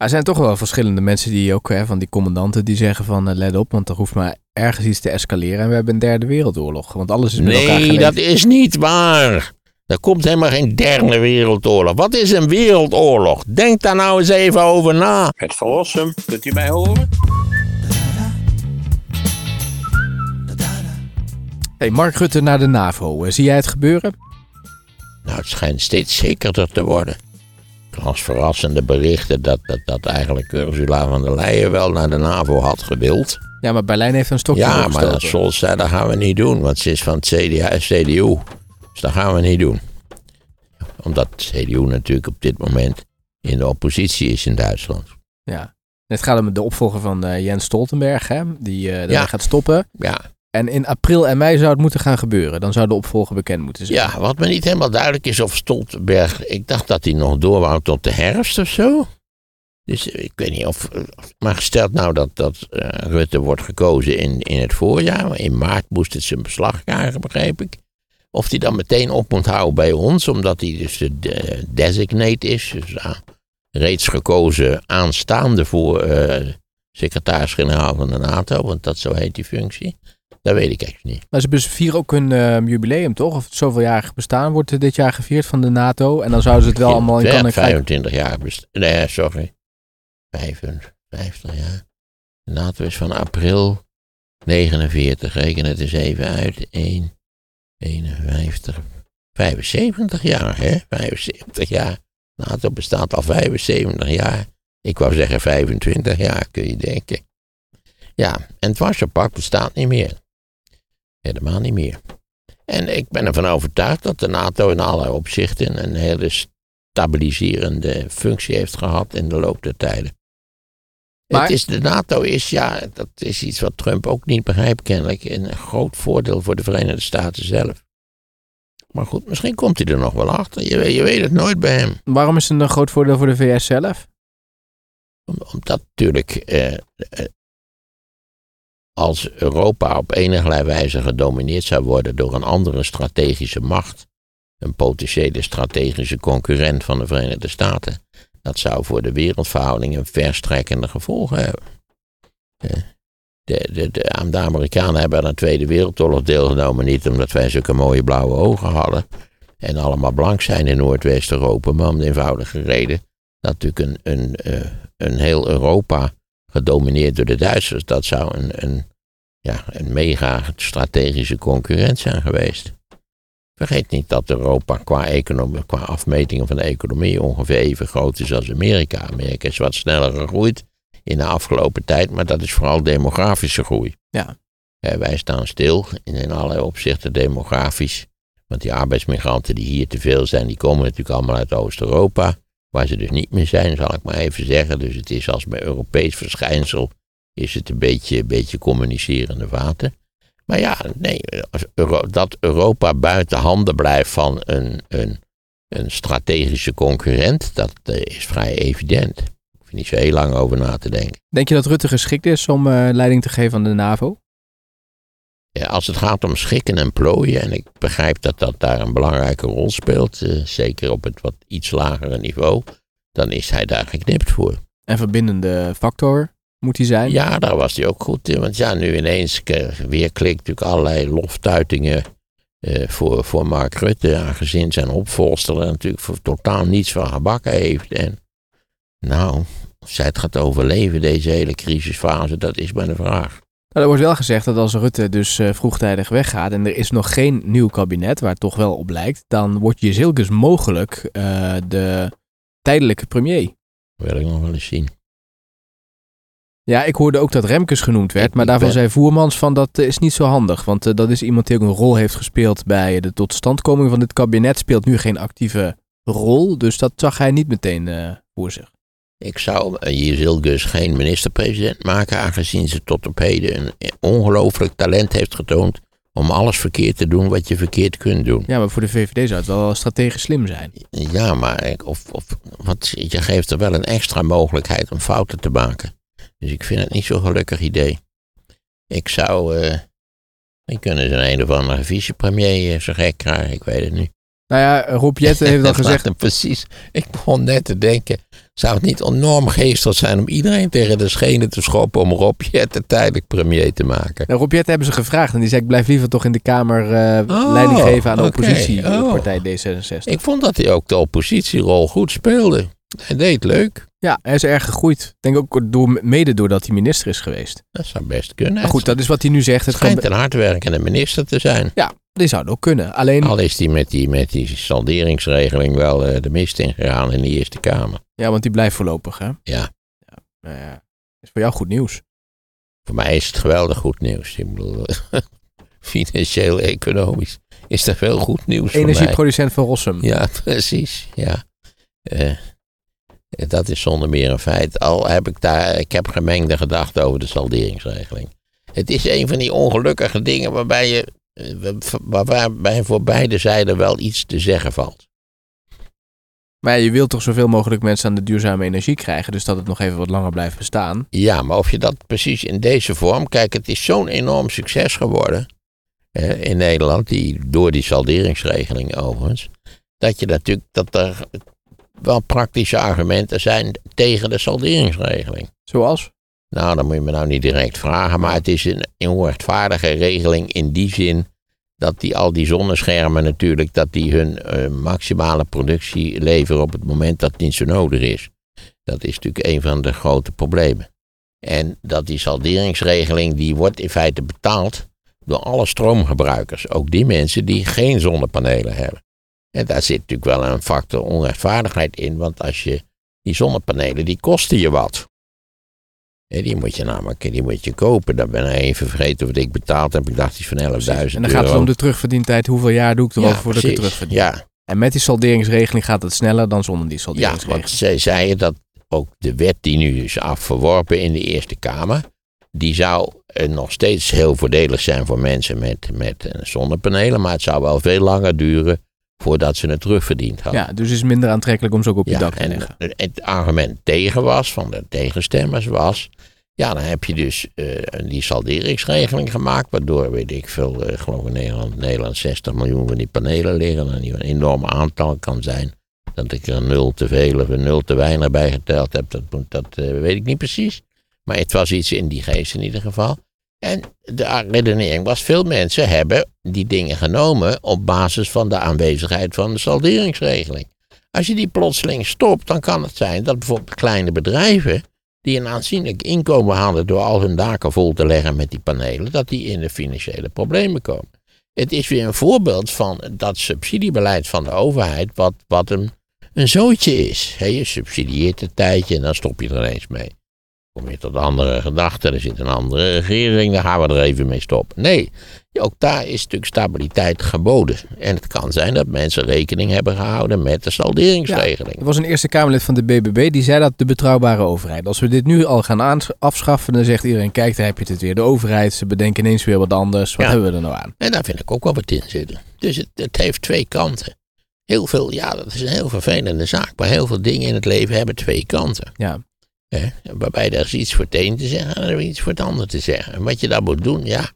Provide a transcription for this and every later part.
Er zijn toch wel verschillende mensen die ook, hè, van die commandanten, die zeggen van eh, let op, want er hoeft maar ergens iets te escaleren en we hebben een derde wereldoorlog. Want alles is met elkaar Nee, dat is niet waar. Er komt helemaal geen derde wereldoorlog. Wat is een wereldoorlog? Denk daar nou eens even over na. Het verlossen, kunt u mij horen? Hey, Mark Rutte naar de NAVO. Eh, Zie jij het gebeuren? Nou, het schijnt steeds zekerder te worden. Las verrassende berichten dat, dat, dat eigenlijk Ursula van der Leyen wel naar de NAVO had gewild. Ja, maar Berlijn heeft een stokje Ja, maar dat Scholz zei, dat gaan we niet doen, want ze is van het CDA, CDU. Dus dat gaan we niet doen. Omdat CDU natuurlijk op dit moment in de oppositie is in Duitsland. Ja. Het gaat om de opvolger van eh, Jens Stoltenberg, hè, die Ja. gaat stoppen. Ja, En in april en mei zou het moeten gaan gebeuren. Dan zou de opvolger bekend moeten zijn. ja, wat me niet helemaal duidelijk is of Stoltenberg... Ik dacht dat hij nog door wou tot de herfst of zo. Dus eh, ik weet niet of... Maar gesteld nou dat, dat eh, Rutte wordt gekozen in, in het voorjaar... in maart moest het zijn beslag krijgen, begreep ik. Of hij dan meteen op moet houden bij ons... omdat hij dus de de designate is. Dus reeds gekozen aanstaande voor eh, secretaris-generaal van de NATO... want dat zo heet die functie. Dat weet ik eigenlijk niet. Maar ze vieren ook hun eh, jubileum, toch? Of het zoveeljarig bestaan wordt dit jaar gevierd van de NATO. En dan zouden ze het wel allemaal in Ja, kan en krijgen. 25 jaar best- Nee, sorry. 55 jaar. De NATO is van april 49. Reken het eens even uit. 1, 51, 75 jaar, hè? 75 jaar. NATO bestaat al 75 jaar. Ik wou zeggen 25 jaar, kun je denken. Ja, en het Warschau-pact bestaat niet meer. Helemaal niet meer. En ik ben ervan overtuigd dat de NATO in allerlei opzichten een hele stabiliserende functie heeft gehad in de loop der tijden. Maar- Het is, de NATO is, ja, dat is iets wat Trump ook niet begrijpt kennelijk, een groot voordeel voor de Verenigde Staten zelf. Maar goed, misschien komt hij er nog wel achter. Je, weet- je weet het nooit bij hem. Waarom is het een groot voordeel voor de VS zelf? Om- Omdat natuurlijk eh, eh, als Europa op enige wijze gedomineerd zou worden door een andere strategische macht, een potentiële strategische concurrent van de Verenigde Staten, dat zou voor de wereldverhoudingen verstrekkende gevolgen hebben. Eh, De, de, de, de Amerikanen hebben aan de Tweede Wereldoorlog deelgenomen, niet omdat wij zulke mooie blauwe ogen hadden en allemaal blank zijn in Noordwest-Europa, maar om de eenvoudige reden dat natuurlijk een, een, eh, een heel Europa gedomineerd door de Duitsers, dat zou een, een, ja, een mega strategische concurrent zijn geweest. Vergeet niet dat Europa qua, economie, qua afmetingen van de economie ongeveer even groot is als Amerika. Amerika is wat sneller gegroeid in de afgelopen tijd, maar dat is vooral demografische groei. Ja. Eh, wij staan stil in, in allerlei opzichten demografisch. Want die arbeidsmigranten die hier te veel zijn, die komen natuurlijk allemaal uit Oost-Europa. Waar ze dus niet meer zijn, zal ik maar even zeggen. Dus het is als bij Europees verschijnsel, is het een beetje, beetje communicerende vaten. Maar ja, nee, dat Europa buiten handen blijft van een, een, een strategische concurrent, dat eh, is vrij evident. Hoef je niet zo heel lang over na te denken. Denk je dat Rutte geschikt is om eh, leiding te geven aan de NAVO? Als het gaat om schikken en plooien, en ik begrijp dat dat daar een belangrijke rol speelt, eh, zeker op het wat iets lagere niveau, dan is hij daar geknipt voor. En verbindende factor moet hij zijn? Ja, daar was hij ook goed in. Want ja, nu ineens weer klikt natuurlijk allerlei loftuitingen eh, voor, voor Mark Rutte. Aangezien zijn opvolster er natuurlijk voor totaal niets van gebakken heeft. En nou, zij het gaat overleven, deze hele crisisfase, dat is maar de vraag. Nou, er wordt wel gezegd dat als Rutte dus eh, vroegtijdig weggaat en er is nog geen nieuw kabinet, waar het toch wel op lijkt, dan wordt Jezilkes mogelijk eh, de tijdelijke premier. Dat wil ik nog wel eens zien. Ja, ik hoorde ook dat Remkes genoemd werd, maar daarvan ben- zei Voermans van dat eh, is niet zo handig. Want dat is iemand die ook een rol heeft gespeeld bij de totstandkoming van dit kabinet, speelt nu geen actieve rol. Dus dat zag hij niet meteen voor zich. Ik zou eh, Jezilgus geen minister-president maken, aangezien ze tot op heden een ongelooflijk talent heeft getoond om alles verkeerd te doen wat je verkeerd kunt doen. Ja, maar voor de VVD zou het wel strategisch slim zijn. Ja, maar ik- of, of, want je geeft er wel een extra mogelijkheid om fouten te maken. Dus ik vind het niet zo'n gelukkig idee. Ik zou. eh ik kunnen ze een, een of andere vicepremier eh, zo gek krijgen, ik weet het niet. Nou ja, Rob Jetten heeft al Dat gezegd, precies. Ik begon net te denken. Zou het niet enorm geestig zijn om iedereen tegen de schenen te schoppen om Rob Jetten tijdelijk premier te maken? Nou, Rob hebben ze gevraagd en die zei ik blijf liever toch in de Kamer eh, Oh, leiding geven aan de oké. oppositiepartij D66. Ik vond dat hij ook de oppositierol goed speelde. Hij deed leuk. Ja, hij is erg gegroeid. Ik denk ook door, mede doordat hij minister is geweest. Dat zou best kunnen. Maar goed, dat is wat hij nu zegt. Het schijnt kan, een hardwerkende minister te zijn. ja, die zou het ook kunnen. Alleen, Al is hij met die, met die salderingsregeling wel eh, de mist ingegaan in de Eerste Kamer. ja, want die blijft voorlopig, hè? Ja, Nou ja, is voor jou goed nieuws. voor mij is het geweldig goed nieuws. Ik bedoel, financieel, economisch is er veel goed nieuws voor mij. Energieproducent van Rossum. Ja, precies. Ja. Eh, dat is zonder meer een feit. Al heb ik daar, ik heb gemengde gedachten over de salderingsregeling. Het is een van die ongelukkige dingen waarbij je, waarbij voor beide zijden wel iets te zeggen valt. Maar je wilt toch zoveel mogelijk mensen aan de duurzame energie krijgen. Dus dat het nog even wat langer blijft bestaan. Ja, maar of je dat precies in deze vorm. Kijk, het is zo'n enorm succes geworden. eh, in Nederland, die, door die salderingsregeling overigens. Dat je natuurlijk, dat er wel praktische argumenten zijn tegen de salderingsregeling. Zoals? Nou, dan moet je me nou niet direct vragen, maar het is een onrechtvaardige regeling in die zin dat die, al die zonneschermen natuurlijk, dat die hun eh, maximale productie leveren op het moment dat het niet zo nodig is. Dat is natuurlijk een van de grote problemen. En dat die salderingsregeling, die wordt in feite betaald door alle stroomgebruikers. Ook die mensen die geen zonnepanelen hebben. En daar zit natuurlijk wel een factor onrechtvaardigheid in, want als je die zonnepanelen, die kosten je wat. Die moet je namelijk die moet je kopen. Dan ben ik even vergeten wat ik betaald heb. Ik dacht iets van 11.000 euro. En dan gaat het om de terugverdientijd. Hoeveel jaar doe ik erover ja, voordat ik het terugverdien? Ja, En met die salderingsregeling gaat het sneller dan zonder die ja, salderingsregeling. want zij zeiden dat ook de wet die nu is afverworpen in de Eerste Kamer, die zou eh, nog steeds heel voordelig zijn voor mensen met, met eh, zonnepanelen, maar het zou wel veel langer duren voordat ze het terugverdiend hadden. Ja, dus het is minder aantrekkelijk om ze ook op je dak te en leggen. het argument tegen was, van de tegenstemmers was, ja, dan heb je dus eh, die salderingsregeling gemaakt, waardoor, weet ik veel, eh, geloof in Nederland, Nederland 60 miljoen van die panelen liggen, en die een enorm aantal kan zijn. Dat ik er nul te veel of nul te weinig bij geteld heb, dat, moet- dat eh, weet ik niet precies. Maar het was iets in die geest in ieder geval. En de redenering was, veel mensen hebben die dingen genomen op basis van de aanwezigheid van de salderingsregeling. Als je die plotseling stopt, dan kan het zijn dat bijvoorbeeld kleine bedrijven, die een aanzienlijk inkomen hadden door al hun daken vol te leggen met die panelen, dat die in de financiële problemen komen. Het is weer een voorbeeld van dat subsidiebeleid van de overheid, wat, wat een, een zootje is. Hè, je subsidieert een tijdje en dan stop je er ineens mee. Kom je tot andere gedachten, er zit een andere regering, dan gaan we er even mee stoppen. Nee, ook daar is natuurlijk stabiliteit geboden. En het kan zijn dat mensen rekening hebben gehouden met de salderingsregeling. Er was een Eerste Kamerlid van de BBB die zei dat de betrouwbare overheid. Als we dit nu al gaan afschaffen, dan zegt iedereen: kijk, daar heb je het weer. De overheid, ze bedenken ineens weer wat anders. Wat Ja. hebben we er nou aan? En daar vind ik ook wel wat in zitten. Dus het, het heeft twee kanten. Heel veel, ja, dat is een heel vervelende zaak. Maar heel veel dingen in het leven hebben twee kanten. Ja, Hè? Waarbij er is iets voor het een te zeggen en er is iets voor het ander te zeggen. En wat je dan moet doen, ja,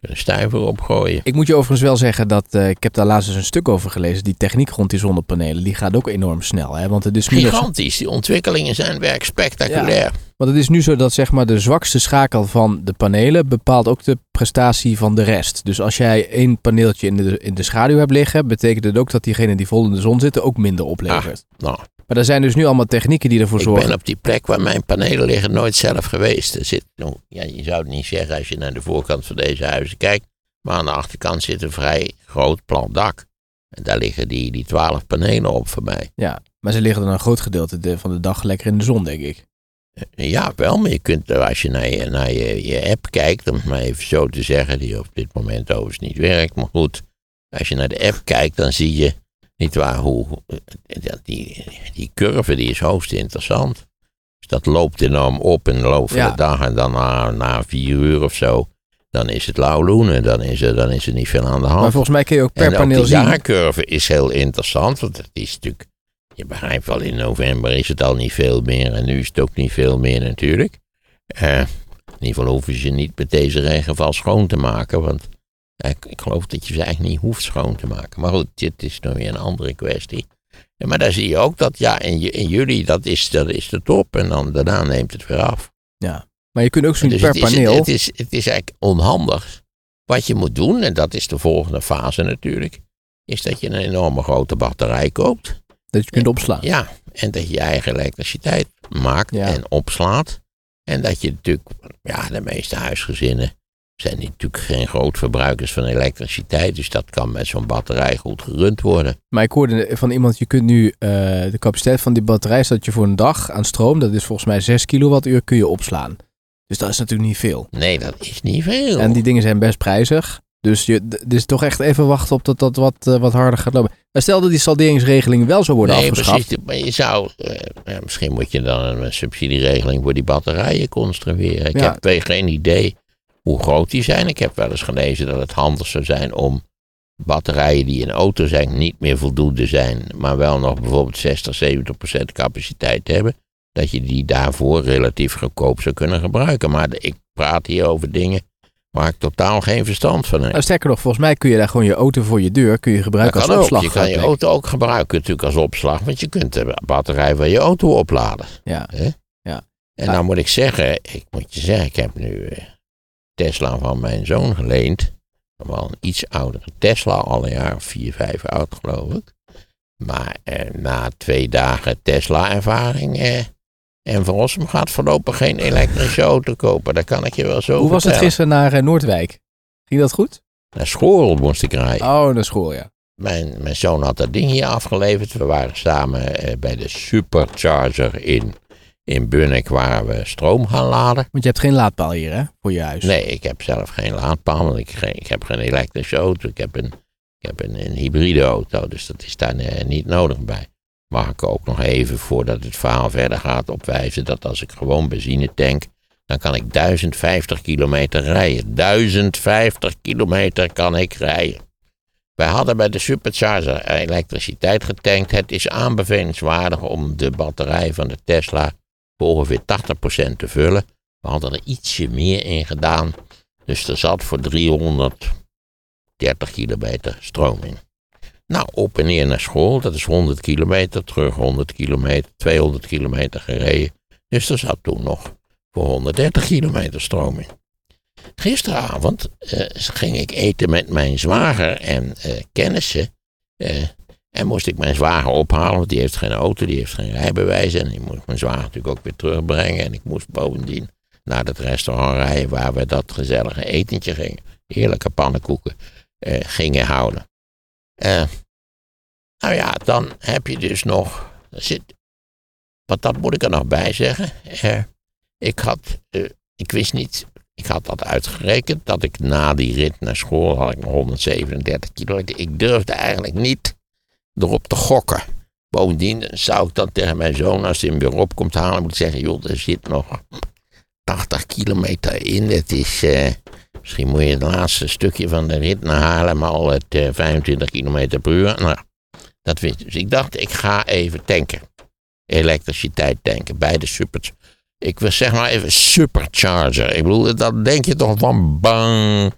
een stuiver opgooien. Ik moet je overigens wel zeggen dat eh, ik heb daar laatst eens een stuk over gelezen. Die techniek rond die zonnepanelen, die gaat ook enorm snel. Hè? Want, het is nu Gigantisch, die ontwikkelingen zijn werk spectaculair. want het is nu zo dat zeg maar, de zwakste schakel van de panelen bepaalt ook de prestatie van de rest. Dus als jij één paneeltje in de, in de schaduw hebt liggen, betekent het ook dat diegenen die vol in de zon zitten ook minder oplevert. Nou, Maar er zijn dus nu allemaal technieken die ervoor ik zorgen. ben op die plek waar mijn panelen liggen nooit zelf geweest. Er zit, nou, ja, je zou het niet zeggen als je naar de voorkant van deze huizen kijkt. Maar aan de achterkant zit een vrij groot plat dak. En daar liggen die, die 12 panelen op voor mij. Ja, maar ze liggen dan een groot gedeelte de- van de dag lekker in de zon, denk ik. Ja, wel, maar je kunt, als je naar je, naar je, je app kijkt, om het maar even zo te zeggen, die op dit moment overigens niet werkt, maar goed. Als je naar de app kijkt, dan zie je, niet waar, hoe, dat die, die curve die is hoogst interessant. Dus dat loopt enorm op in de loop van Ja. de dag en dan na, na vier uur of zo, dan is het lauw loenen, dan is er, dan is er niet veel aan de hand. Maar volgens mij kun je ook per en ook paneel die zien. jaarcurve is heel interessant, want het is natuurlijk, je begrijpt wel, in november is het al niet veel meer en nu is het ook niet veel meer natuurlijk. Eh, in ieder geval hoeven ze niet met deze regenval schoon te maken, want eh, ik, ik geloof dat je ze eigenlijk niet hoeft schoon te maken. Maar goed, dit is nog weer een andere kwestie. Ja, maar daar zie je ook dat ja, in, in juli dat is, dat is de top en dan daarna neemt het weer af. Maar je kunt ook zien Dus per het, is, paneel. het, is, het is eigenlijk onhandig. Wat je moet doen, en dat is de volgende fase natuurlijk, is dat je een enorme grote batterij koopt. dat je kunt opslaan. Ja, en dat je je eigen elektriciteit maakt Ja. en opslaat. En dat je natuurlijk, ja, de meeste huisgezinnen zijn natuurlijk geen groot verbruikers van elektriciteit. Dus dat kan met zo'n batterij goed gerund worden. Maar ik hoorde van iemand, je kunt nu eh, de capaciteit van die batterij, dat je voor een dag aan stroom, dat is volgens mij 6 kilowattuur, kun je opslaan. Dus dat is natuurlijk niet veel. Nee, dat is niet veel. En die dingen zijn best prijzig. Dus je, d- dus toch echt even wachten op dat dat wat, eh, wat harder gaat lopen. Maar stel dat die salderingsregeling wel zou worden nee, afgeschaft. precies. Maar je zou, eh, misschien moet je dan een subsidieregeling voor die batterijen construeren. Ik Ja. heb geen idee hoe groot die zijn. Ik heb wel eens gelezen dat het handig zou zijn om batterijen die in auto zijn niet meer voldoende zijn, maar wel nog bijvoorbeeld 60, 70 procent capaciteit hebben, dat je die daarvoor relatief goedkoop zou kunnen gebruiken. Maar ik praat hier over dingen waar ik totaal geen verstand van heb. Nou, sterker nog, volgens mij kun je daar gewoon je auto voor je deur kun je gebruiken als ook. opslag. Je kan je auto ook gebruiken natuurlijk als opslag, want je kunt de batterij van je auto opladen. Ja. En Ja. nou moet ik zeggen, ik moet je zeggen, ik heb nu eh, Tesla van mijn zoon geleend. Wel een iets oudere Tesla, al een jaar of vier, vijf oud geloof ik. Maar eh, na twee dagen Tesla-ervaring eh, en Verrossum gaat voorlopig geen elektrische auto kopen. Dat kan ik je wel zo Hoe was het gisteren naar eh, Noordwijk? Ging dat goed? Naar school moest ik rijden. Oh, naar school, ja. Mijn, mijn zoon had dat ding hier afgeleverd. We waren samen eh, bij de supercharger in, in Bunnik waar we stroom gaan laden. Want je hebt geen laadpaal hier, hè? Voor je huis. Nee, ik heb zelf geen laadpaal, want ik, ik heb geen elektrische auto. Ik heb een, ik heb een, een hybride auto, dus dat is daar eh, niet nodig bij. Mag ik ook nog even, voordat het verhaal verder gaat, opwijzen dat als ik gewoon benzine tank, dan kan ik 1050 kilometer rijden. 1050 kilometer kan ik rijden. Wij hadden bij de supercharger elektriciteit getankt. Het is aanbevelingswaardig om de batterij van de Tesla voor ongeveer 80% te vullen. We hadden er ietsje meer in gedaan. Dus er zat voor 330 kilometer stroom in. Nou, op en neer naar school, dat is 100 kilometer. Terug 100 kilometer, 200 kilometer gereden. Dus er zat toen nog voor 130 kilometer stroom in. Gisteravond eh, ging ik eten met mijn zwager en eh, kennissen. eh, en moest ik mijn zwager ophalen, want die heeft geen auto, die heeft geen rijbewijs. En ik moest mijn zwager natuurlijk ook weer terugbrengen. En ik moest bovendien naar het restaurant rijden waar we dat gezellige etentje gingen. Heerlijke pannenkoeken eh, gingen houden. Eh, nou ja, dan heb je dus nog. Zit, wat dat moet ik er nog bij zeggen. Eh, ik had, eh, ik wist niet, ik had dat uitgerekend dat ik na die rit naar school had ik nog 137 kilometer. Ik durfde eigenlijk niet erop te gokken. Bovendien zou ik dan tegen mijn zoon, als hij hem weer op komt halen, moeten zeggen: joh, er zit nog 80 kilometer in. Het is, eh, misschien moet je het laatste stukje van de rit naar Haarlem al het eh, 25 kilometer per uur. Nou, dat wist ik. Dus ik dacht, ik ga even tanken. Elektriciteit tanken bij de super. Ik wil zeg maar even supercharger. Ik bedoel, dat denk je toch van bang.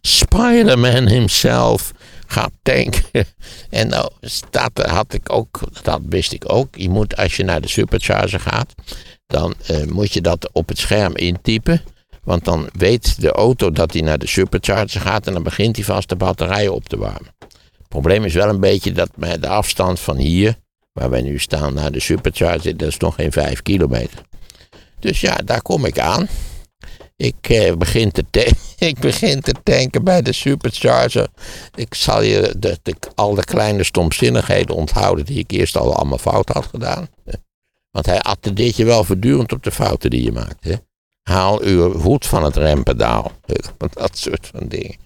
Spider-Man himself gaat tanken. En nou, dat had ik ook, dat wist ik ook. Je moet, als je naar de supercharger gaat, dan eh, moet je dat op het scherm intypen. Want dan weet de auto dat hij naar de supercharger gaat en dan begint hij vast de batterijen op te warmen. Het probleem is wel een beetje dat de afstand van hier, waar wij nu staan, naar de supercharger, dat is nog geen 5 kilometer. Dus ja, daar kom ik aan. Ik, eh, begin te ik begin te tanken bij de supercharger. Ik zal je de, de, al de kleine stomzinnigheden onthouden die ik eerst al allemaal fout had gedaan. Want hij attendeert je wel voortdurend op de fouten die je maakt. Hè? Haal uw voet van het rempedaal. Dat soort van dingen.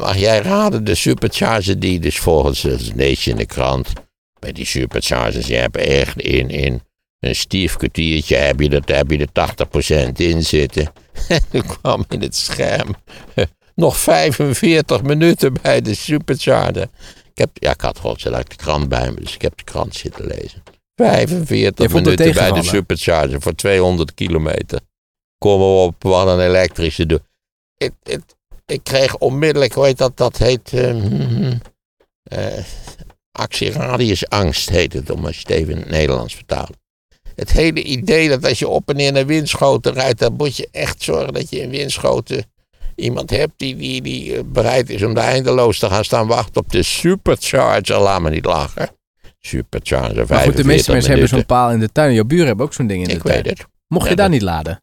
Mag jij raden, de supercharger die dus volgens het lees je in de krant. Bij die superchargers, je hebt echt in, in een stief kwartiertje heb je, dat, heb je er 80% in zitten. En toen kwam in het scherm nog 45 minuten bij de supercharger. Ik, heb, ja, ik had godzijdank de krant bij me, dus ik heb de krant zitten lezen. 45 Je vond het minuten bij de supercharger voor 200 kilometer. Kom maar op, wat een elektrische doe. Ik, ik, ik kreeg onmiddellijk, hoe heet dat, dat heet... hmm, eh, actieradiusangst heet het, om als je het even in het Nederlands vertaalt. Het hele idee dat als je op en neer naar windschoten rijdt, dan moet je echt zorgen dat je in windschoten iemand hebt die, die, die eh, bereid is om daar eindeloos te gaan staan wachten op de supercharger. Laat me niet lachen. Supercharger, Maar goed, de meeste 45 mensen hebben zo'n paal in de tuin. Jouw buren hebben ook zo'n ding in de Ik tuin. weet het. Mocht je daar dat- niet laden?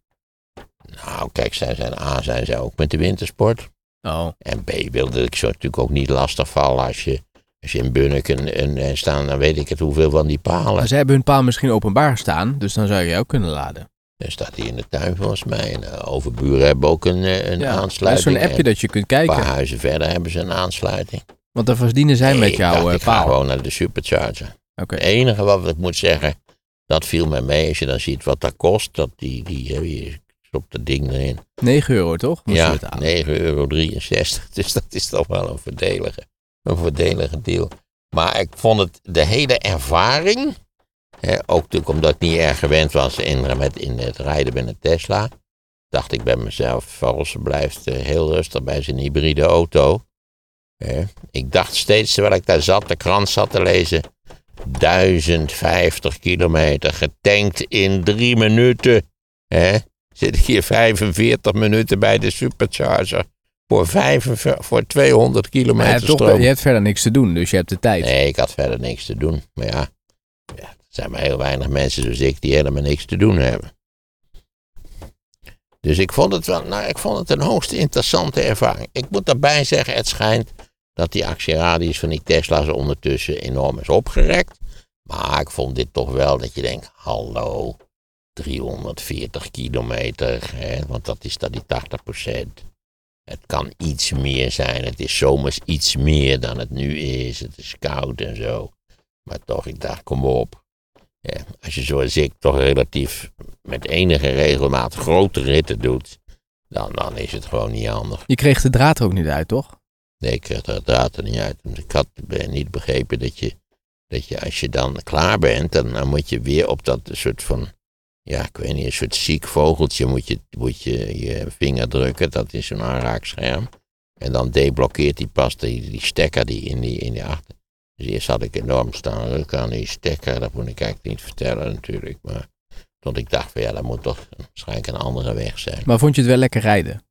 Nou, kijk, zij zijn A, zijn zij ook met de wintersport. Oh. En B, wilde ik zo natuurlijk ook niet lastig vallen als je, als je in Bunnik en, staan, dan weet ik het hoeveel van die palen. Maar zij hebben hun paal misschien openbaar staan, dus dan zou je ook kunnen laden. Dan staat hij in de tuin volgens mij. En eh, overburen hebben ook een, eh, een Ja, dat is aansluiting. zo'n appje dat je kunt Een kijken. paar huizen verder hebben ze een aansluiting. Want dan verdienen zij Nee, met jouw dacht, eh, ik ga paal. gewoon naar de supercharger. Oké. Het enige wat ik moet zeggen, dat viel mij mee. Als je dan ziet wat dat kost, dat die, die, stopt dat ding erin. 9 euro toch? Moest ja, betalen. 9,63 euro. Dus dat is toch wel een verdelige, een verdelige deal. Maar ik vond het, de hele ervaring, hè, ook natuurlijk omdat ik niet erg gewend was in, met, in het rijden met een Tesla, dacht ik bij mezelf, Valse blijft eh, heel rustig bij zijn hybride auto. Hè. Ik dacht steeds, terwijl ik daar zat, de krant zat te lezen, 1050 kilometer getankt in drie minuten. Hè. Zit ik hier 45 minuten bij de supercharger voor, 45 voor 200 Maar je kilometer hebt, toch, je hebt verder niks te doen, dus je hebt de tijd. Nee, ik had verder niks te doen. Maar ja, ja, er zijn maar heel weinig mensen zoals ik die helemaal niks te doen hebben. Dus ik vond het wel, nou, ik vond het een hoogst interessante ervaring. Ik moet daarbij zeggen, het schijnt dat die actieradius van die Tesla's ondertussen enorm is opgerekt. Maar ik vond dit toch wel dat je denkt, hallo, 340 kilometer, hè, want dat is dan die 80 procent. Het kan iets meer zijn. Het is zomers iets meer dan het nu is. Het is koud en zo. Maar toch, ik dacht, kom op. Ja, als je zoals ik toch relatief met enige regelmaat grote ritten doet, dan, dan is het gewoon niet handig. Je kreeg de draad er ook niet uit, toch? Nee, ik kreeg de draad er niet uit. Want ik had ben niet begrepen dat je, dat je, als je dan klaar bent, dan, dan moet je weer op dat soort van, ja, ik weet niet, een soort ziek vogeltje moet je, moet je je vinger drukken. Dat is een aanraakscherm. En dan deblokkeert hij pas die, die stekker die in die, in die achter. Dus eerst had ik enorm staan rukken aan die stekker. Dat moet ik eigenlijk niet vertellen natuurlijk. Maar tot ik dacht van ja, dat moet toch waarschijnlijk een andere weg zijn. Maar vond je het wel lekker rijden?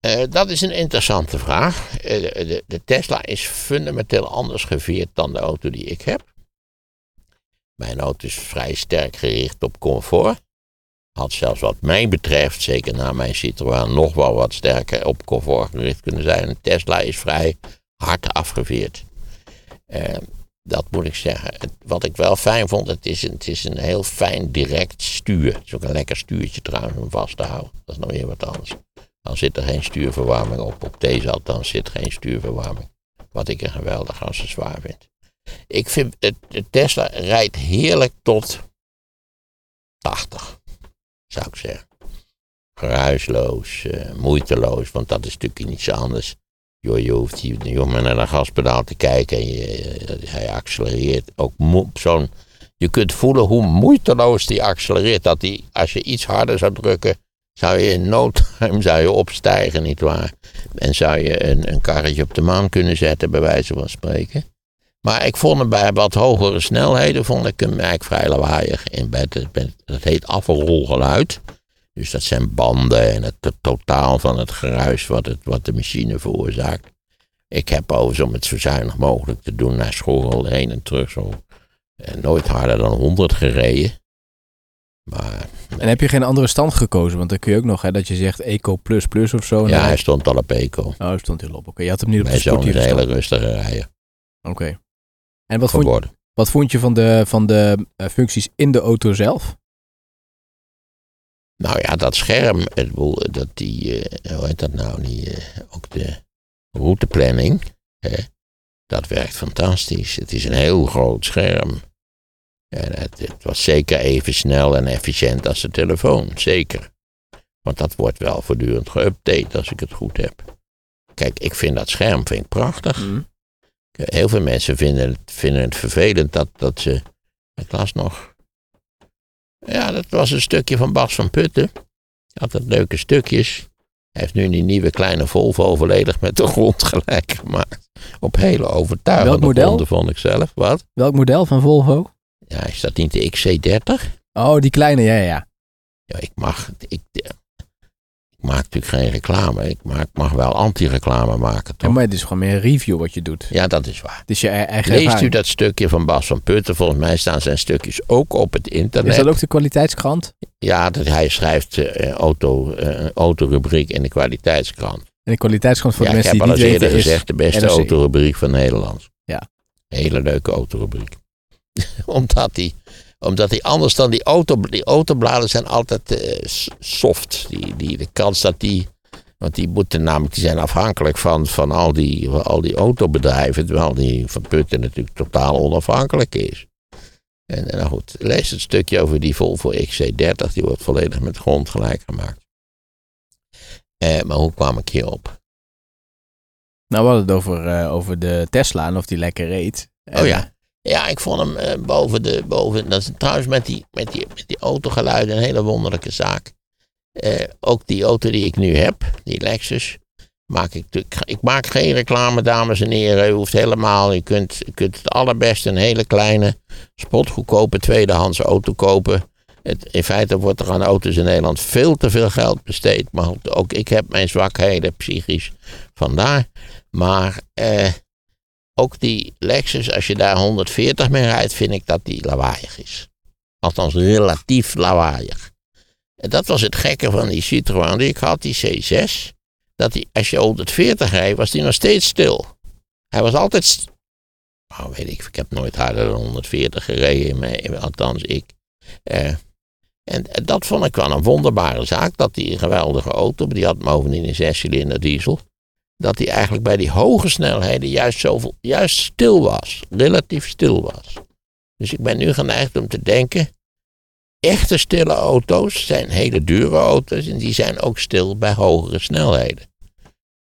Eh, dat is een interessante vraag. Eh, de, de, de Tesla is fundamenteel anders geveerd dan de auto die ik heb. Mijn auto is vrij sterk gericht op comfort. Had zelfs wat mij betreft, zeker na mijn Citroën, nog wel wat sterker op comfort gericht kunnen zijn. Een Tesla is vrij hard afgeveerd. Eh, dat moet ik zeggen. Wat ik wel fijn vond, het is, een, het is een heel fijn direct stuur. Het is ook een lekker stuurtje trouwens om vast te houden. Dat is nog weer wat anders. Dan zit er geen stuurverwarming op. Op deze althans zit geen stuurverwarming. Wat ik een geweldig accessoire vind. Ik vind, het, de Tesla rijdt heerlijk tot 80, zou ik zeggen. Geruisloos, eh, moeiteloos, want dat is natuurlijk niets anders. Joh, je hoeft hoeft maar naar een gaspedaal te kijken en je, eh, hij accelereert ook zo'n... Je kunt voelen hoe moeiteloos die accelereert. Dat die, als je iets harder zou drukken, zou je in no time zou je opstijgen, nietwaar? En zou je een, een karretje op de maan kunnen zetten, bij wijze van spreken. Maar ik vond hem bij wat hogere snelheden, vond ik hem eigenlijk vrij lawaaiig. In bed, dat heet afrolgeluid. Dus dat zijn banden en het to- totaal van het geruis wat, het, wat de machine veroorzaakt. Ik heb overigens om het zo zuinig mogelijk te doen naar school heen en terug zo. eh, nooit harder dan 100 gereden. Maar En heb je geen andere stand gekozen? Want dan kun je ook nog, hè, dat je zegt Eco Plus Plus of zo. en ja, hij stond al op Eco. Oh, hij stond heel op. Oké, je had hem niet op de Mijn zoon is een sportieve hele rustige rijder Oké. En wat vond, geworden. wat vond je van de, van de eh, functies in de auto zelf? Nou ja, dat scherm, dat die, eh, hoe heet dat nou, die, eh, ook de routeplanning, hè, dat werkt fantastisch. Het is een heel groot scherm. En het, het was zeker even snel en efficiënt als de telefoon, zeker. Want dat wordt wel voortdurend geüpdate als ik het goed heb. Kijk, ik vind dat scherm vind ik prachtig. Heel veel mensen vinden het, vinden het vervelend dat, dat ze. Ik las nog. Ja, dat was een stukje van Bas van Putten. Dat leuke stukjes. Hij heeft nu die nieuwe kleine Volvo volledig met de grond gelijk gemaakt. Op hele overtuigende Welk model? gronden, vond ik zelf. Wat? Welk model van Volvo? Ja, is dat niet de XC30? Oh, die kleine, ja, ja, ja. Ja, ik mag... Ik, ik maak natuurlijk geen reclame. Ik mag, mag wel anti-reclame maken, Ja, maar het is gewoon meer een review wat je doet. Ja, dat is waar. Is je e- eigen Leest u dat stukje van Bas van Putten? Volgens mij staan zijn stukjes ook op het internet. Is dat ook de kwaliteitskrant? Ja, dat hij schrijft eh, auto, een autorubriek in de kwaliteitskrant. En de kwaliteitskrant voor ja, de ik mensen heb die al het eens niet eerder weten is... gezegd, de beste autorubriek van Nederland. Ja. Hele leuke autorubriek. omdat die, omdat die anders dan die, auto, die autobladen zijn altijd eh, soft. Die, die, de kans dat die, want die moeten namelijk, die zijn afhankelijk van, van al, die, van al die autobedrijven. Terwijl die van Putten natuurlijk totaal onafhankelijk is. En, en nou goed, lees het stukje over die Volvo XC30, die wordt volledig met grond gelijk gemaakt. Eh, maar hoe kwam ik hierop? Nou, we hadden het over, eh, over de Tesla en of die lekker reed. En, Oh ja. Ja, ik vond hem eh, boven de. Boven, dat is trouwens met die, met, die, met die autogeluiden een hele wonderlijke zaak. Eh, ook die auto die ik nu heb, die Lexus. Maak ik, ik maak geen reclame, dames en heren. U hoeft helemaal. Je kunt, kunt het allerbeste een hele kleine, spotgoedkope tweedehands auto kopen. Het, in feite wordt er aan auto's in Nederland veel te veel geld besteed. Maar ook ik heb mijn zwakheden psychisch vandaar. Maar eh, ook die Lexus, als je daar 140 mee rijdt, vind ik dat die lawaaiig is. Althans, relatief lawaaiig. En dat was het gekke van die Citroën die ik had, die C6. Dat die, als je 140 reed, was die nog steeds stil. Hij was altijd. Nou, weet ik, ik heb nooit harder dan 140 gereden, althans ik. Eh, en, dat vond ik wel een wonderbare zaak, dat die geweldige auto, die had bovendien een zescilinder diesel dat hij eigenlijk bij die hoge snelheden juist, zoveel, juist stil was. Relatief stil was. Dus ik ben nu geneigd om te denken. Echte stille auto's zijn hele dure auto's en die zijn ook stil bij hogere snelheden.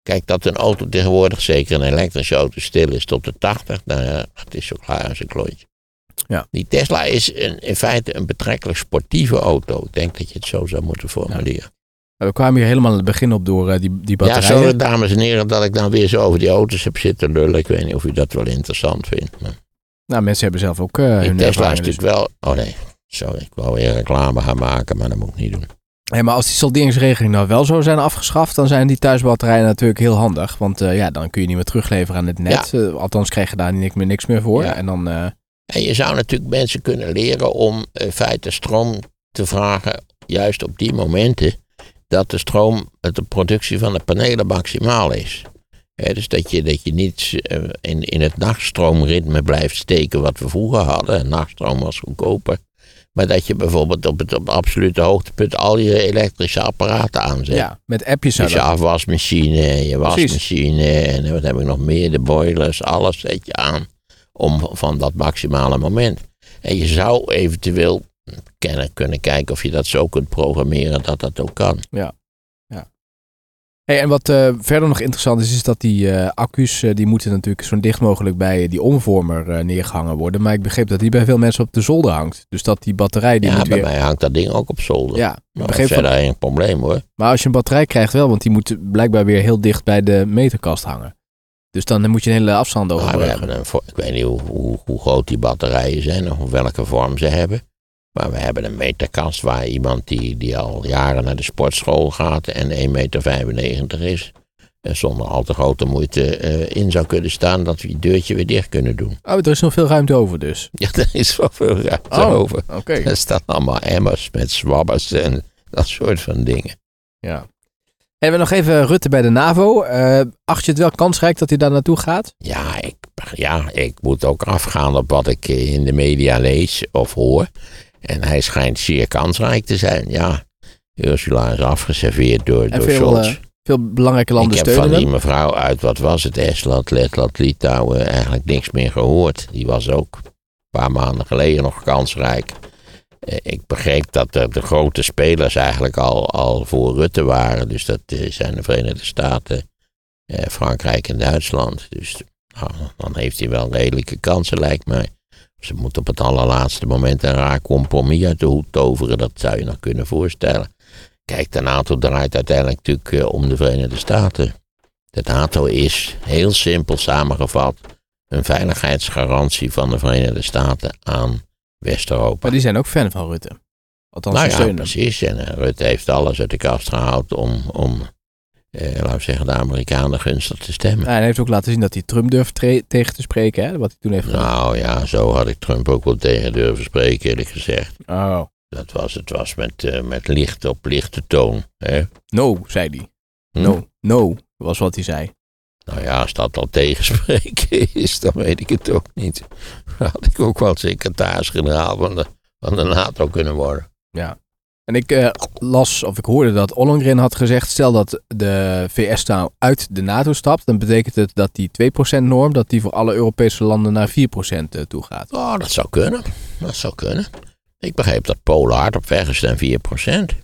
Kijk, dat een auto tegenwoordig, zeker een elektrische auto, stil is tot de 80, nou ja, het is zo klaar als een klontje. Ja. Die Tesla is een, in feite een betrekkelijk sportieve auto. Ik denk dat je het zo zou moeten formuleren. We kwamen hier helemaal aan het begin op door eh, die, die Ja, batterijen. sorry dames en heren dat ik dan weer zo over die auto's heb zitten lullen. Ik weet niet of u dat wel interessant vindt. Maar Nou, mensen hebben zelf ook die hun Tesla is. Dus. natuurlijk wel... Oh nee, sorry. Ik wou weer reclame gaan maken, maar dat moet ik niet doen. Hey, maar als die salderingsregeling nou wel zo zijn afgeschaft, dan zijn die thuisbatterijen natuurlijk heel handig. Want eh, ja, dan kun je niet meer terugleveren aan het net. Althans krijg je daar niks meer, niks meer voor. Ja. En dan, En je zou natuurlijk mensen kunnen leren om in feite stroom te vragen... juist op die momenten dat de stroom, de productie van de panelen maximaal is. Dus dat je, dat je niet eh, in, in het nachtstroomritme blijft steken wat we vroeger hadden. En nachtstroom was goedkoper. Maar dat je bijvoorbeeld op het op absolute hoogtepunt al je elektrische apparaten aanzet. ja, met appjes Dus je afwasmachine, je Precies. wasmachine en wat heb ik nog meer, de boilers, alles zet je aan om van dat maximale moment. En je zou eventueel kennen, kunnen kijken of je dat zo kunt programmeren dat dat ook kan. Hey, en wat eh, verder nog interessant is, is dat die eh, accu's, eh, die moeten natuurlijk zo dicht mogelijk bij die omvormer eh, neergehangen worden. Maar ik begreep dat die bij veel mensen op de zolder hangt. Dus dat die batterij, die ja, moet bij weer... mij hangt dat ding ook op zolder. Ja, maar dat is verder geen probleem hoor. maar als je een batterij krijgt wel, want die moet blijkbaar weer heel dicht bij de meterkast hangen. Dus dan moet je een hele afstand overbruggen. ik weet niet hoe, hoe, hoe groot die batterijen zijn of welke vorm ze hebben. Maar we hebben een meterkast waar iemand die, die al jaren naar de sportschool gaat en 1,95 meter is. En zonder al te grote moeite eh, in zou kunnen staan dat we het deurtje weer dicht kunnen doen. Oh, er is nog veel ruimte over dus. Ja, daar is wel veel ruimte Oh. over. Oké. Er staan allemaal emmers met zwabbers en dat soort van dingen. Ja. En we nog even Rutte bij de NAVO. Eh, acht je het wel kansrijk dat hij daar naartoe gaat? Ja ik, ja, ik moet ook afgaan op wat ik eh, in de media lees of hoor. En hij schijnt zeer kansrijk te zijn. Ja, Ursula is afgeserveerd door, En door veel, Scholz. eh, veel belangrijke landen ik heb steunen van die mevrouw uit, wat was het, Estland, Letland, Litouwen, eigenlijk niks meer gehoord. Die was ook een paar maanden geleden nog kansrijk. Eh, Ik begreep dat de, de grote spelers eigenlijk al, al voor Rutte waren. Dus dat eh, zijn de Verenigde Staten, Frankrijk en Duitsland. Dus nou, dan heeft hij wel redelijke kansen, lijkt mij. Ze moet op het allerlaatste moment een raar compromis uit de hoed toveren. Dat zou je nog kunnen voorstellen. Kijk, de NATO draait uiteindelijk natuurlijk eh, om de Verenigde Staten. De NATO is, heel simpel samengevat, een veiligheidsgarantie van de Verenigde Staten aan West-Europa. Maar die zijn ook fan van Rutte. Althans, Nou ja, precies. En eh, Rutte heeft alles uit de kast gehaald om, om eh, laten we zeggen, de Amerikanen gunstig te stemmen. Ja, en hij heeft ook laten zien dat hij Trump durft tegen te spreken, hè? wat hij toen heeft gedaan. Nou ja, zo had ik Trump ook wel tegen durven spreken, eerlijk gezegd. Oh, Dat was, het was met, eh, met licht op lichte toon. Hè? no, zei hij. Hm? No, no, was wat hij zei. Nou ja, als dat al tegenspreken is, dan weet ik het ook niet. Dan had ik ook wel secretaris-generaal van de, van de NATO kunnen worden. En ik eh, las, of ik hoorde dat Ollongren had gezegd, stel dat de VS nou uit de NATO stapt, dan betekent het dat die 2% norm, dat die voor alle Europese landen naar 4% eh, toe gaat. Oh, dat zou kunnen. Dat zou kunnen. Ik begreep dat Polen hard op weg is naar 4%.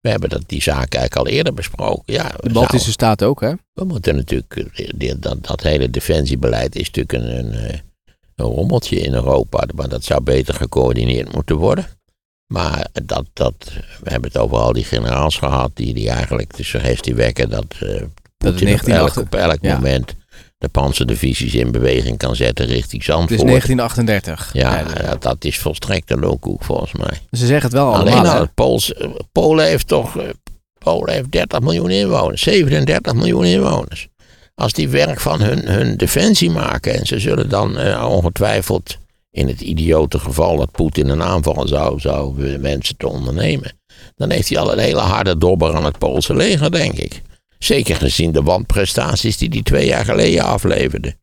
We hebben dat, die zaak eigenlijk al eerder besproken. Ja, De Baltische staten ook, hè? we moeten natuurlijk, eh, dat, dat hele defensiebeleid is natuurlijk een, een, een rommeltje in Europa. Maar dat zou beter gecoördineerd moeten worden. Maar dat, dat, we hebben het over al die generaals gehad die, die eigenlijk de suggestie wekken dat, het Poetin op 19 elk, op elk ja. moment de panzerdivisies in beweging kan zetten richting Het Zandvoort. is 1938. Ja, ze. dat, dat is volstrekt een loonkoek volgens mij. Ze zeggen het wel Alleen allemaal. al, het Pools, eh, Polen heeft toch eh, Polen heeft 30 miljoen inwoners, 37 miljoen inwoners. Als die werk van hun, hun defensie maken en ze zullen dan ongetwijfeld in het idiote geval dat Poetin een aanval zou, zou wensen te ondernemen, dan heeft hij al een hele harde dobber aan het Poolse leger, denk ik. Zeker gezien de wanprestaties die hij twee jaar geleden afleverde.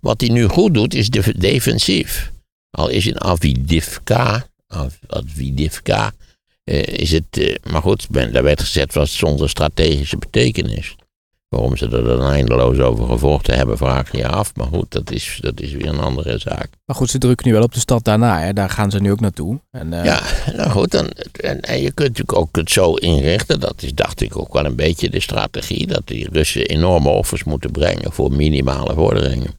Wat hij nu goed doet, is de, defensief. Al is in Avidivka, Av- Avidivka, eh, is het, eh, maar goed, ben, daar werd gezet was zonder strategische betekenis. Waarom ze er dan eindeloos over gevochten hebben, vraag je je af. Maar goed, dat is, dat is weer een andere zaak. Maar goed, ze drukken nu wel op de stad daarna. Hè? Daar gaan ze nu ook naartoe. En, eh, Ja, nou goed, dan, en, en je kunt natuurlijk ook het zo inrichten. Dat is, dacht ik, ook wel een beetje de strategie. Dat die Russen enorme offers moeten brengen voor minimale vorderingen.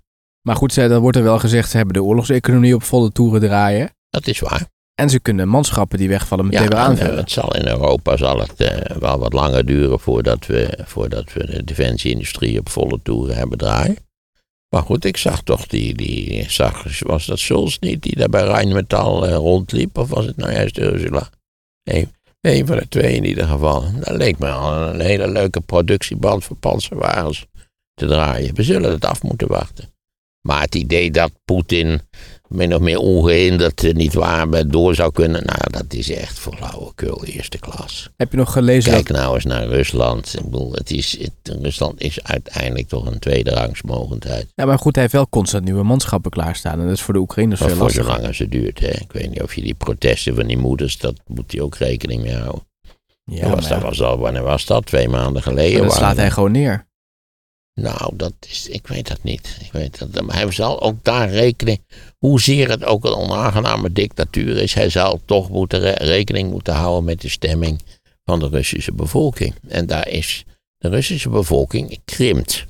Maar goed, dan wordt er wel gezegd, ze hebben de oorlogseconomie op volle toeren draaien. Dat is waar. En ze kunnen manschappen die wegvallen meteen weer en, aanvullen. het zal in Europa zal het eh, wel wat langer duren voordat we, voordat we de defensieindustrie op volle toeren hebben draaien. Maar goed, ik zag toch die, die zag, was dat Scholz niet die daar bij Rijnmetal eh, rondliep? Of was het nou juist Ursula? Nee, een van de twee in ieder geval. Dat leek me al een hele leuke productieband voor panzerwagens te draaien. We zullen het af moeten wachten. Maar het idee dat Poetin min of meer ongehinderd eh, niet waar maar door zou kunnen, nou dat is echt voor flauwekul eerste klas. Heb je nog gelezen Kijk dat... nou eens naar Rusland. Ik bedoel, het is, het, Rusland is uiteindelijk toch een tweederangsmogendheid. Ja, maar goed, hij heeft wel constant nieuwe manschappen klaarstaan. En dat is voor de Oekraïners veel voor lastiger. zolang als het duurt. Hè. Ik weet niet of je die protesten van die moeders, dat moet hij ook rekening mee houden. Ja, dat was, maar dat was al, wanneer was dat? Twee maanden geleden. maar dat waren slaat hij gewoon neer. Nou, dat is, ik weet dat niet. Ik weet dat, maar hij zal ook daar rekening, hoezeer het ook een onaangename dictatuur is, hij zal toch moeten re- rekening moeten houden met de stemming van de Russische bevolking. En daar is de Russische bevolking krimpt.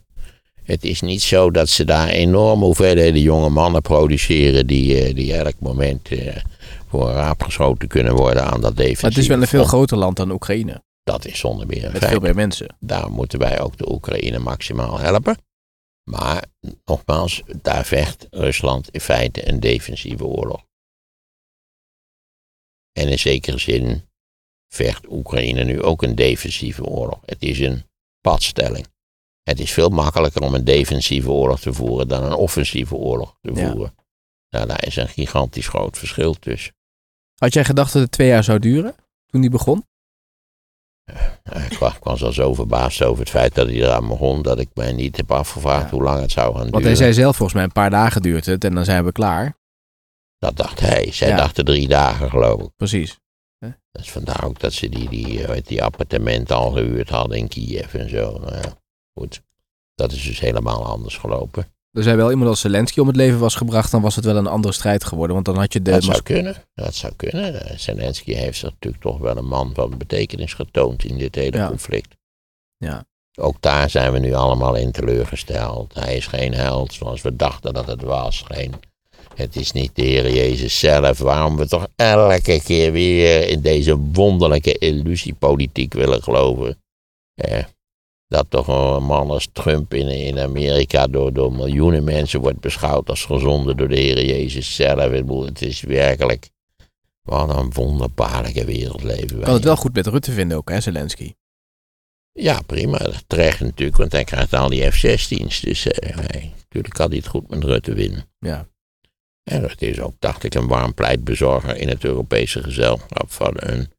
Het is niet zo dat ze daar enorme hoeveelheden jonge mannen produceren die, eh, die elk moment eh, voor een raap geschoten kunnen worden aan dat defensieve Maar het is wel een veel groter land dan Oekraïne. Dat is zonder meer een Met feit. veel meer mensen. Daar moeten wij ook de Oekraïne maximaal helpen. Maar nogmaals, daar vecht Rusland in feite een defensieve oorlog. En in zekere zin vecht Oekraïne nu ook een defensieve oorlog. Het is een padstelling. Het is veel makkelijker om een defensieve oorlog te voeren dan een offensieve oorlog te Ja. voeren. Nou, daar is een gigantisch groot verschil tussen. Had jij gedacht dat het twee jaar zou duren toen die begon? Nou, Ik was, al zo verbaasd over het feit dat hij eraan begon, dat ik mij niet heb afgevraagd Ja. hoe lang het zou gaan duren. Want hij zei zelf volgens mij een paar dagen duurt het en dan zijn we klaar. Dat dacht hij. Zij Ja. dachten drie dagen, geloof ik. Precies. Dat is vandaar ook dat ze die, die, eh, die appartementen al gehuurd hadden in Kiev en zo. Nou ja, goed. Dat is dus helemaal anders gelopen. Er zei wel iemand als Zelensky om het leven was gebracht, dan was het wel een andere strijd geworden. Want dan had je de... dat zou kunnen. Dat zou kunnen. Eh, Zelensky heeft zich natuurlijk toch wel een man van betekenis getoond in dit hele Ja. conflict. Ja. Ook daar zijn we nu allemaal in teleurgesteld. Hij is geen held zoals we dachten dat het was. Geen, Het is niet de Heer Jezus zelf. Waarom we toch elke keer weer in deze wonderlijke illusiepolitiek willen geloven. Eh, dat toch een man als Trump in, in Amerika door, door miljoenen mensen wordt beschouwd als gezonde door de Heer Jezus zelf. Het is werkelijk. Wat een wonderbaarlijke wereld leven wij. Kan het wel goed met Rutte vinden ook, hè, Zelensky? Ja, prima. Terecht natuurlijk, want hij krijgt al die F-16's. Dus eh, hij, natuurlijk kan hij het goed met Rutte winnen. Ja. En Rutte is ook, dacht ik, een warm pleitbezorger in het Europese gezelschap van een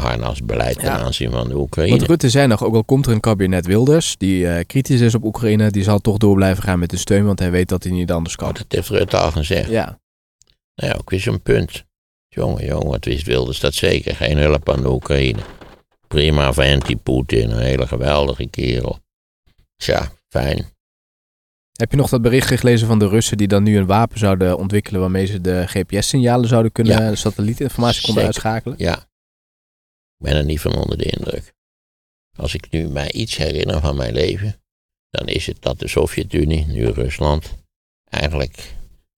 geharnast beleid ten Ja. aanzien van de Oekraïne. Want Rutte zei nog, ook al komt er een kabinet Wilders, die eh, kritisch is op Oekraïne, die zal toch door blijven gaan met de steun, want hij weet dat hij niet anders kan. Oh, dat heeft Rutte al gezegd. Ja, Nou ja, ook weer zo'n punt. Jongen, jongen, wat wist Wilders dat zeker? Geen hulp aan de Oekraïne. Prima vent die Poetin, een hele geweldige kerel. Tja, fijn. Heb je nog dat bericht gelezen van de Russen die dan nu een wapen zouden ontwikkelen waarmee ze de GPS-signalen zouden kunnen, Ja. de satellietinformatie konden Zeker. uitschakelen? Ja. Ben er niet van onder de indruk. Als ik nu mij iets herinner van mijn leven, dan is het dat de Sovjet-Unie, nu Rusland, eigenlijk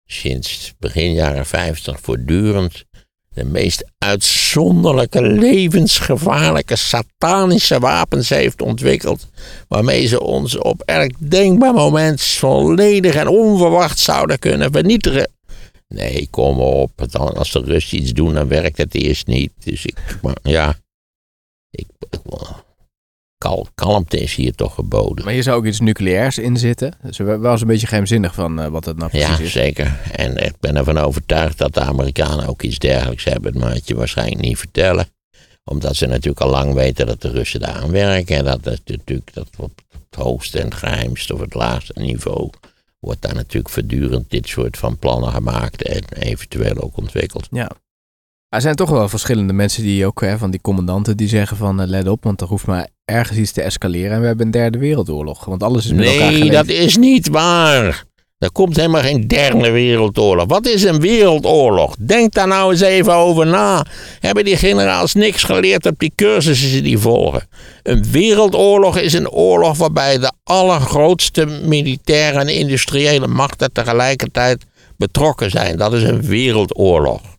sinds begin jaren 50 voortdurend de meest uitzonderlijke, levensgevaarlijke, satanische wapens heeft ontwikkeld. Waarmee ze ons op elk denkbaar moment volledig en onverwacht zouden kunnen vernietigen. Nee, kom op. Als de Russen iets doen, dan werkt het eerst niet. Dus ik, ja. Ik, kal, kalmte is hier toch geboden. Maar hier zou ook iets nucleairs in zitten. Dus we was een beetje geheimzinnig van eh, wat het nou precies Ja, is. zeker. En ik ben ervan overtuigd dat de Amerikanen ook iets dergelijks hebben. Maar het je waarschijnlijk niet vertellen. Omdat ze natuurlijk al lang weten dat de Russen daar aan werken. En dat het natuurlijk dat op het hoogste en het geheimste of het laagste niveau. wordt daar natuurlijk voortdurend dit soort van plannen gemaakt. En eventueel ook ontwikkeld. Ja. Er zijn toch wel verschillende mensen die ook, hè, van die commandanten, die zeggen van eh, let op, want er hoeft maar ergens iets te escaleren en we hebben een derde wereldoorlog. Want alles is met elkaar Nee, dat is niet waar. Er komt helemaal geen derde wereldoorlog. Wat is een wereldoorlog? Denk daar nou eens even over na. Hebben die generaals niks geleerd op die cursussen die volgen? Een wereldoorlog is een oorlog waarbij de allergrootste militaire en industriële machten tegelijkertijd betrokken zijn. Dat is een wereldoorlog.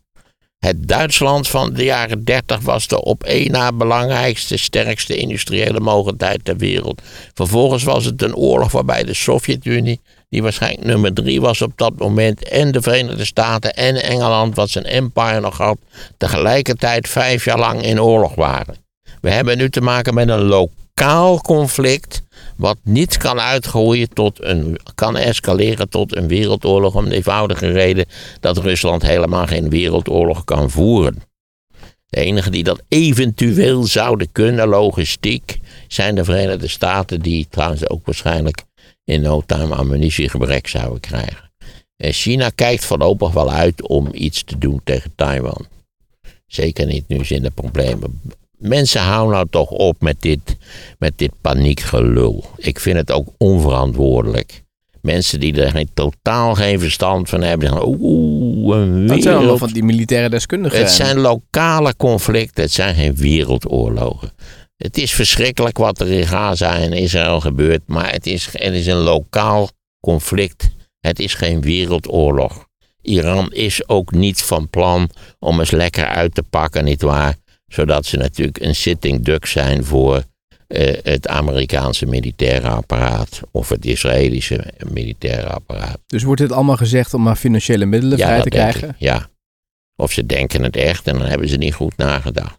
Het Duitsland van de jaren 30 was de op één na belangrijkste, sterkste industriële mogendheid ter wereld. Vervolgens was het een oorlog waarbij de Sovjet-Unie, die waarschijnlijk nummer drie was op dat moment, en de Verenigde Staten en Engeland, wat zijn empire nog had, tegelijkertijd vijf jaar lang in oorlog waren. We hebben nu te maken met een lokaal conflict, wat niet kan uitgroeien tot een, kan escaleren tot een wereldoorlog, om de eenvoudige reden dat Rusland helemaal geen wereldoorlog kan voeren. De enige die dat eventueel zouden kunnen, logistiek, zijn de Verenigde Staten, die trouwens ook waarschijnlijk in no time ammunitiegebrek zouden krijgen. En China kijkt voorlopig wel uit om iets te doen tegen Taiwan. Zeker niet nu ze in de problemen. Mensen houden nou toch op met dit, met dit paniekgelul. Ik vind het ook onverantwoordelijk. Mensen die er geen, totaal geen verstand van hebben, zeggen: Oeh, een Dat zijn allemaal wereld. van die militaire deskundigen. Het zijn lokale conflicten, het zijn geen wereldoorlogen. Het is verschrikkelijk wat er in Gaza en Israël gebeurt, maar het is, het is een lokaal conflict. Het is geen wereldoorlog. Iran is ook niet van plan om eens lekker uit te pakken, nietwaar? Zodat ze natuurlijk een sitting duck zijn voor eh, het Amerikaanse militaire apparaat of het Israëlische militaire apparaat. Dus wordt dit allemaal gezegd om maar financiële middelen vrij te krijgen? ik, ja. Of ze denken het echt en dan hebben ze niet goed nagedacht.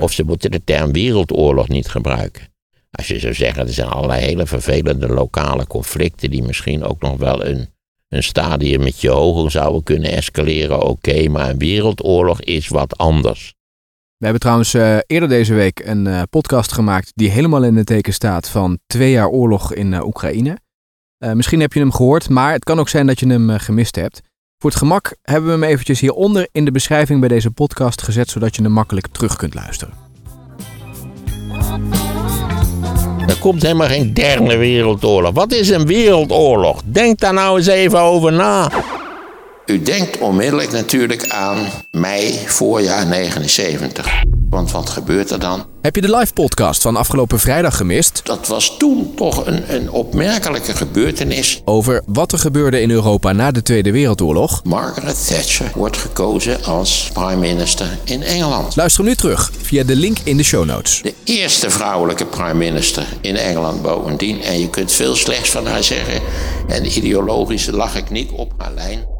Of ze moeten de term wereldoorlog niet gebruiken. Als je zou zeggen, er zijn allerlei hele vervelende lokale conflicten die misschien ook nog wel een, een stadium met je hoger zouden kunnen escaleren, oké, maar een wereldoorlog is wat anders. We hebben trouwens eh, eerder deze week een eh, podcast gemaakt die helemaal in het teken staat van twee jaar oorlog in eh, Oekraïne. Misschien heb je hem gehoord, maar het kan ook zijn dat je hem gemist hebt. Voor het gemak hebben we hem eventjes hieronder in de beschrijving bij deze podcast gezet, zodat je hem makkelijk terug kunt luisteren. Er komt helemaal geen derde wereldoorlog. Wat is een wereldoorlog? Denk daar nou eens even over na. U denkt onmiddellijk natuurlijk aan mei voorjaar 79. Want wat gebeurt er dan? Heb je de live podcast van afgelopen vrijdag gemist? Dat was toen toch een, een opmerkelijke gebeurtenis. Over wat er gebeurde in Europa na de Tweede Wereldoorlog? Margaret Thatcher wordt gekozen als prime minister in Engeland. Luister nu terug via de link in de show notes. De eerste vrouwelijke prime minister in Engeland bovendien. En je kunt veel slechts van haar zeggen. En ideologisch lag ik niet op haar lijn.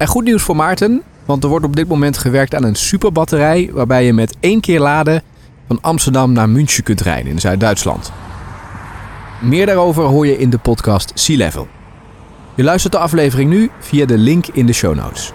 En goed nieuws voor Maarten, want er wordt op dit moment gewerkt aan een superbatterij waarbij je met één keer laden van Amsterdam naar München kunt rijden in Zuid-Duitsland. Meer daarover hoor je in de podcast Sea Level. Je luistert de aflevering nu via de link in de show notes.